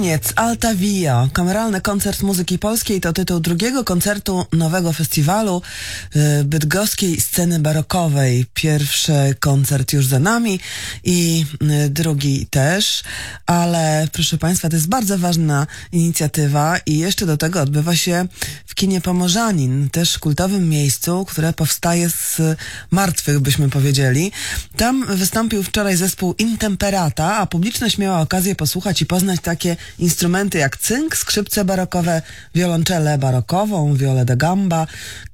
Niec, Alta Via, kameralny koncert muzyki polskiej to tytuł drugiego koncertu nowego festiwalu y, bydgoskiej sceny barokowej. Pierwszy koncert już za nami i y, drugi też, ale proszę Państwa, to jest bardzo ważna inicjatywa i jeszcze do tego odbywa się w kinie Pomorzanin, też kultowym miejscu, które powstaje z martwych, byśmy powiedzieli. Tam wystąpił wczoraj zespół Intemperata, a publiczność miała okazję posłuchać i poznać takie instrumenty jak cynk, skrzypce barokowe, wiolonczele barokową, wiolę de gamba,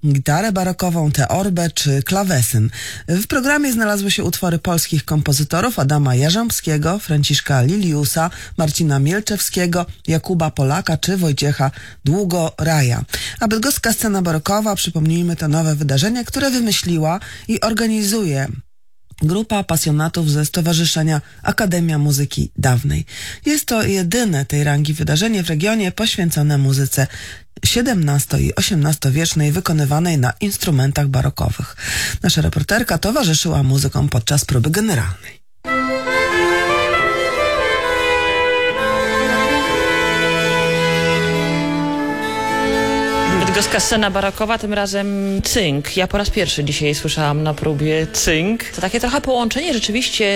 gitarę barokową, teorbę czy klawesyn. W programie znalazły się utwory polskich kompozytorów Adama Jarząbskiego, Franciszka Liliusa, Marcina Mielczewskiego, Jakuba Polaka czy Wojciecha Długoraja. A bydgoska scena barokowa, przypomnijmy, to nowe wydarzenie, które wymyśliła i organizuje grupa pasjonatów ze Stowarzyszenia Akademia Muzyki Dawnej. Jest to jedyne tej rangi wydarzenie w regionie poświęcone muzyce XVII i XVIII wiecznej wykonywanej na instrumentach barokowych. Nasza reporterka towarzyszyła muzykom podczas próby generalnej. Bydgoska scena barokowa, tym razem cynk. Ja po raz pierwszy dzisiaj słyszałam na próbie cynk. To takie trochę połączenie rzeczywiście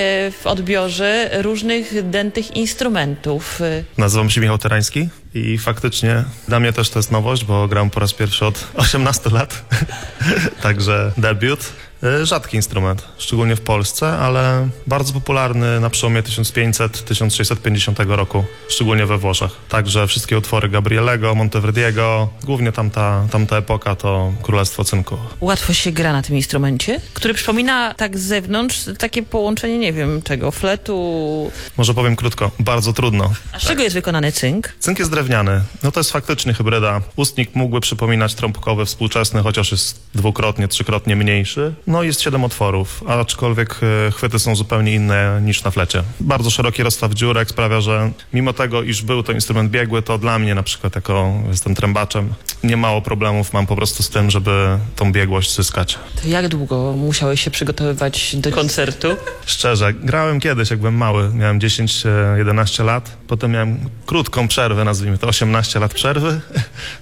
w odbiorze różnych dętych instrumentów. Nazywam się Michał Terański i faktycznie dla mnie też to jest nowość, bo gram po raz pierwszy od 18 lat, także debiut. Y, rzadki instrument, szczególnie w Polsce, ale bardzo popularny na przełomie 1500-1650 roku, szczególnie we Włoszech. Także wszystkie utwory Gabrielego, Monteverdiego, głównie tamta, tamta epoka to Królestwo Cynku. Łatwo się gra na tym instrumencie, który przypomina tak z zewnątrz takie połączenie, nie wiem czego, fletu. Może powiem krótko, bardzo trudno. A z czego jest wykonany cynk? Cynk jest drewniany, no to jest faktycznie hybryda. Ustnik mógłby przypominać trąbkowy współczesny, chociaż jest dwukrotnie, trzykrotnie mniejszy. No jest siedem otworów, aczkolwiek e, chwyty są zupełnie inne niż na flecie. Bardzo szeroki rozstaw dziurek sprawia, że mimo tego, iż był to instrument biegły, to dla mnie na przykład jako jestem trębaczem, nie mało problemów mam po prostu z tym, żeby tą biegłość zyskać. To jak długo musiałeś się przygotowywać do koncertu? Szczerze, grałem kiedyś, jak byłem mały, miałem 10-11 lat, potem miałem krótką przerwę, nazwijmy to 18 lat przerwy,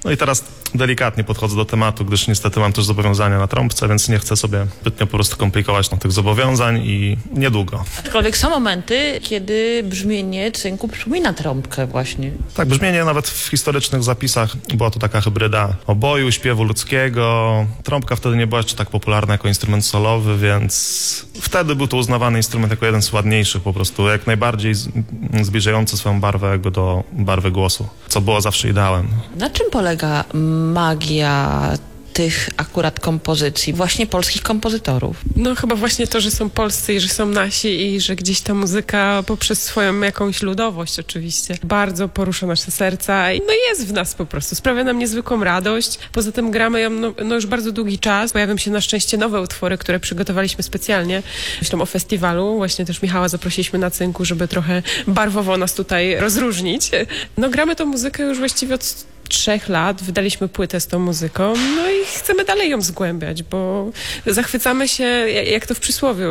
no i teraz delikatnie podchodzę do tematu, gdyż niestety mam też zobowiązania na trąbce, więc nie chcę sobie zbytnio po prostu komplikować no, tych zobowiązań i niedługo. Aczkolwiek są momenty, kiedy brzmienie cynku przypomina trąbkę właśnie. Tak, brzmienie nawet w historycznych zapisach była to taka hybryda oboju, śpiewu ludzkiego. Trąbka wtedy nie była jeszcze tak popularna jako instrument solowy, więc wtedy był to uznawany instrument jako jeden z ładniejszych po prostu, jak najbardziej zbliżający swoją barwę jakby do barwy głosu, co było zawsze ideałem. Na czym polega magia tych akurat kompozycji, właśnie polskich kompozytorów? No chyba właśnie to, że są polscy i że są nasi i że gdzieś ta muzyka poprzez swoją jakąś ludowość oczywiście bardzo porusza nasze serca i no jest w nas po prostu, sprawia nam niezwykłą radość. Poza tym gramy ją no, no już bardzo długi czas. Pojawią się na szczęście nowe utwory, które przygotowaliśmy specjalnie. Myślę o festiwalu. Właśnie też Michała zaprosiliśmy na cynku, żeby trochę barwowo nas tutaj rozróżnić. No gramy tą muzykę już właściwie od trzech lat wydaliśmy płytę z tą muzyką, no i chcemy dalej ją zgłębiać, bo zachwycamy się, jak to w przysłowiu,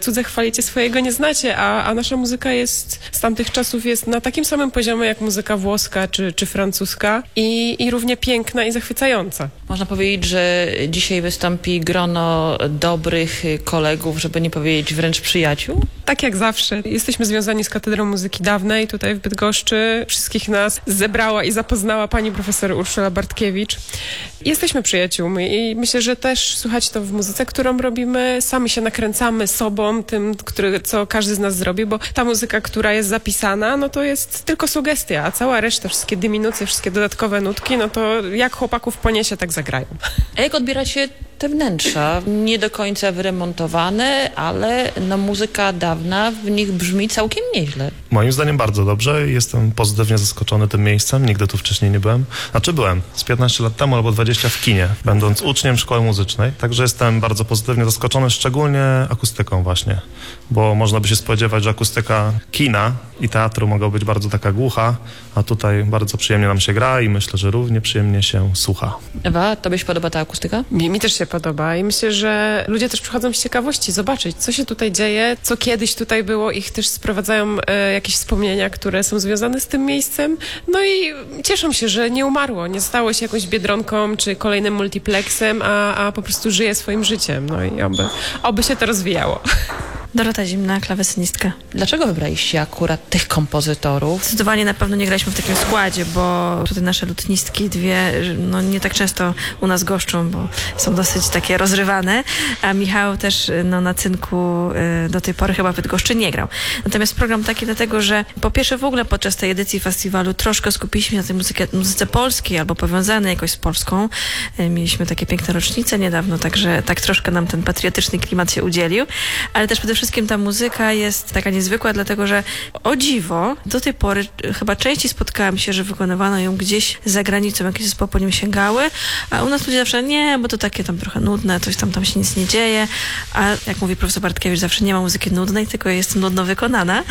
cudze chwalicie, swojego nie znacie, a, a nasza muzyka jest z tamtych czasów jest na takim samym poziomie jak muzyka włoska czy, czy francuska i, i równie piękna i zachwycająca. Można powiedzieć, że dzisiaj wystąpi grono dobrych kolegów, żeby nie powiedzieć wręcz przyjaciół? Tak jak zawsze. Jesteśmy związani z Katedrą Muzyki Dawnej tutaj w Bydgoszczy. Wszystkich nas zebrała i zapoznała pani profesor Urszula Bartkiewicz. Jesteśmy przyjaciółmi i myślę, że też słuchać to w muzyce, którą robimy. Sami się nakręcamy sobą, tym, który, co każdy z nas zrobi, bo ta muzyka, która jest zapisana, no to jest tylko sugestia, a cała reszta, wszystkie dyminucje, wszystkie dodatkowe nutki, no to jak chłopaków poniesie, tak zagrają. A jak odbieracie te wnętrza? Nie do końca wyremontowane, ale no muzyka dawna w nich brzmi całkiem nieźle. Moim zdaniem bardzo dobrze. Jestem pozytywnie zaskoczony tym miejscem. Nigdy tu wcześniej nie byłem. Znaczy byłem z 15 lat temu albo 20 w kinie, będąc uczniem szkoły muzycznej. Także jestem bardzo pozytywnie zaskoczony, szczególnie akustyką właśnie. Bo można by się spodziewać, że akustyka kina i teatru mogła być bardzo taka głucha, a tutaj bardzo przyjemnie nam się gra i myślę, że równie przyjemnie się słucha. Ewa, tobie się podoba ta akustyka? Mi, mi też się podoba i myślę, że ludzie też przychodzą z ciekawości zobaczyć, co się tutaj dzieje, co kiedyś tutaj było. Ich też sprowadzają e, jakieś wspomnienia, które są związane z tym miejscem. No i cieszą się, że nie umarło, nie stało się jakąś biedronką czy kolejnym multiplexem, a, a po prostu żyje swoim życiem. No i oby, oby się to rozwijało. Dorota Zimna, klawesynistka. Dlaczego wybraliście akurat tych kompozytorów? Zdecydowanie na pewno nie graliśmy w takim składzie, bo tutaj nasze lutnistki dwie no, nie tak często u nas goszczą, bo są dosyć takie rozrywane, a Michał też no, na cynku y, do tej pory chyba w Bydgoszczy nie grał. Natomiast program taki dlatego, że po pierwsze w ogóle podczas tej edycji festiwalu troszkę skupiliśmy się na tej muzyce, muzyce polskiej albo powiązanej jakoś z Polską. Y, mieliśmy takie piękne rocznice niedawno, także tak troszkę nam ten patriotyczny klimat się udzielił, ale też przede wszystkim ta muzyka jest taka niezwykła, dlatego że o dziwo, do tej pory chyba częściej spotkałam się, że wykonywano ją gdzieś za granicą, jakieś zespoły po nim sięgały, a u nas ludzie zawsze nie, bo to takie tam trochę nudne, coś tam, tam się nic nie dzieje, a jak mówi profesor Bartkiewicz, zawsze nie ma muzyki nudnej, tylko jest nudno wykonana,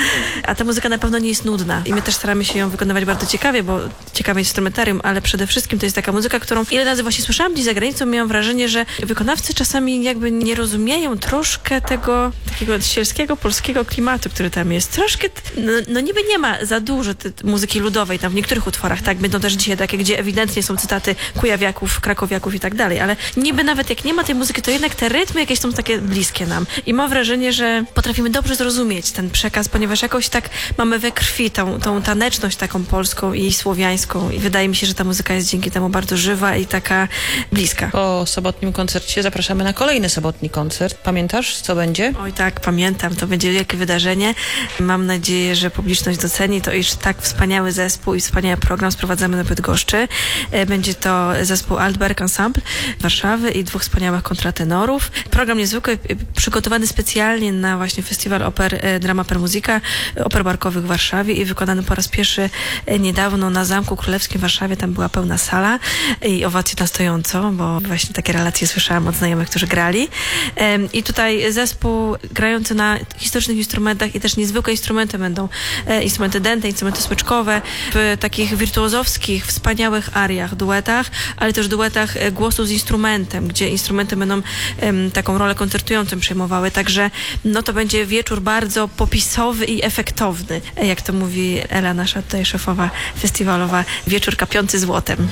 a ta muzyka na pewno nie jest nudna. I my też staramy się ją wykonywać bardzo ciekawie, bo ciekawe instrumentarium, ale przede wszystkim to jest taka muzyka, którą ile razy właśnie słyszałam gdzieś za granicą, miałam wrażenie, że wykonawcy czasami jakby nie rozumieją troszkę tego takiego sielskiego, polskiego klimatu, który tam jest. Troszkę, no, no niby nie ma za dużo muzyki ludowej tam w niektórych utworach, tak, będą też dzisiaj takie, gdzie ewidentnie są cytaty kujawiaków, krakowiaków i tak dalej, ale niby nawet jak nie ma tej muzyki, to jednak te rytmy jakieś są takie bliskie nam. I mam wrażenie, że potrafimy dobrze zrozumieć ten przekaz, ponieważ jakoś tak mamy we krwi tą, tą taneczność taką polską i słowiańską i wydaje mi się, że ta muzyka jest dzięki temu bardzo żywa i taka bliska. Po sobotnim koncercie zapraszamy na kolejny sobotni koncert. Pamiętasz, co będzie? Oj tak, pamiętam. To będzie wielkie wydarzenie. Mam nadzieję, że publiczność doceni to, iż tak wspaniały zespół i wspaniały program sprowadzamy na Bydgoszczy. E, będzie to zespół Altberg Ensemble Warszawy i dwóch wspaniałych kontratenorów. Program niezwykły, e, przygotowany specjalnie na właśnie festiwal oper e, Drama per Musica, oper barkowych w Warszawie i wykonany po raz pierwszy niedawno na Zamku Królewskim w Warszawie. Tam była pełna sala i owacje na stojąco, bo właśnie takie relacje słyszałam od znajomych, którzy grali. I tutaj zespół grający na historycznych instrumentach i też niezwykłe instrumenty będą e, instrumenty dęte, instrumenty smyczkowe w takich wirtuozowskich, wspaniałych ariach, duetach, ale też duetach e, głosu z instrumentem, gdzie instrumenty będą taką rolę koncertującą przejmowały. Także no to będzie wieczór bardzo popisowy i efektowny, e, jak to mówi Ela, nasza tutaj szefowa festiwalowa, wieczór kapiący złotem.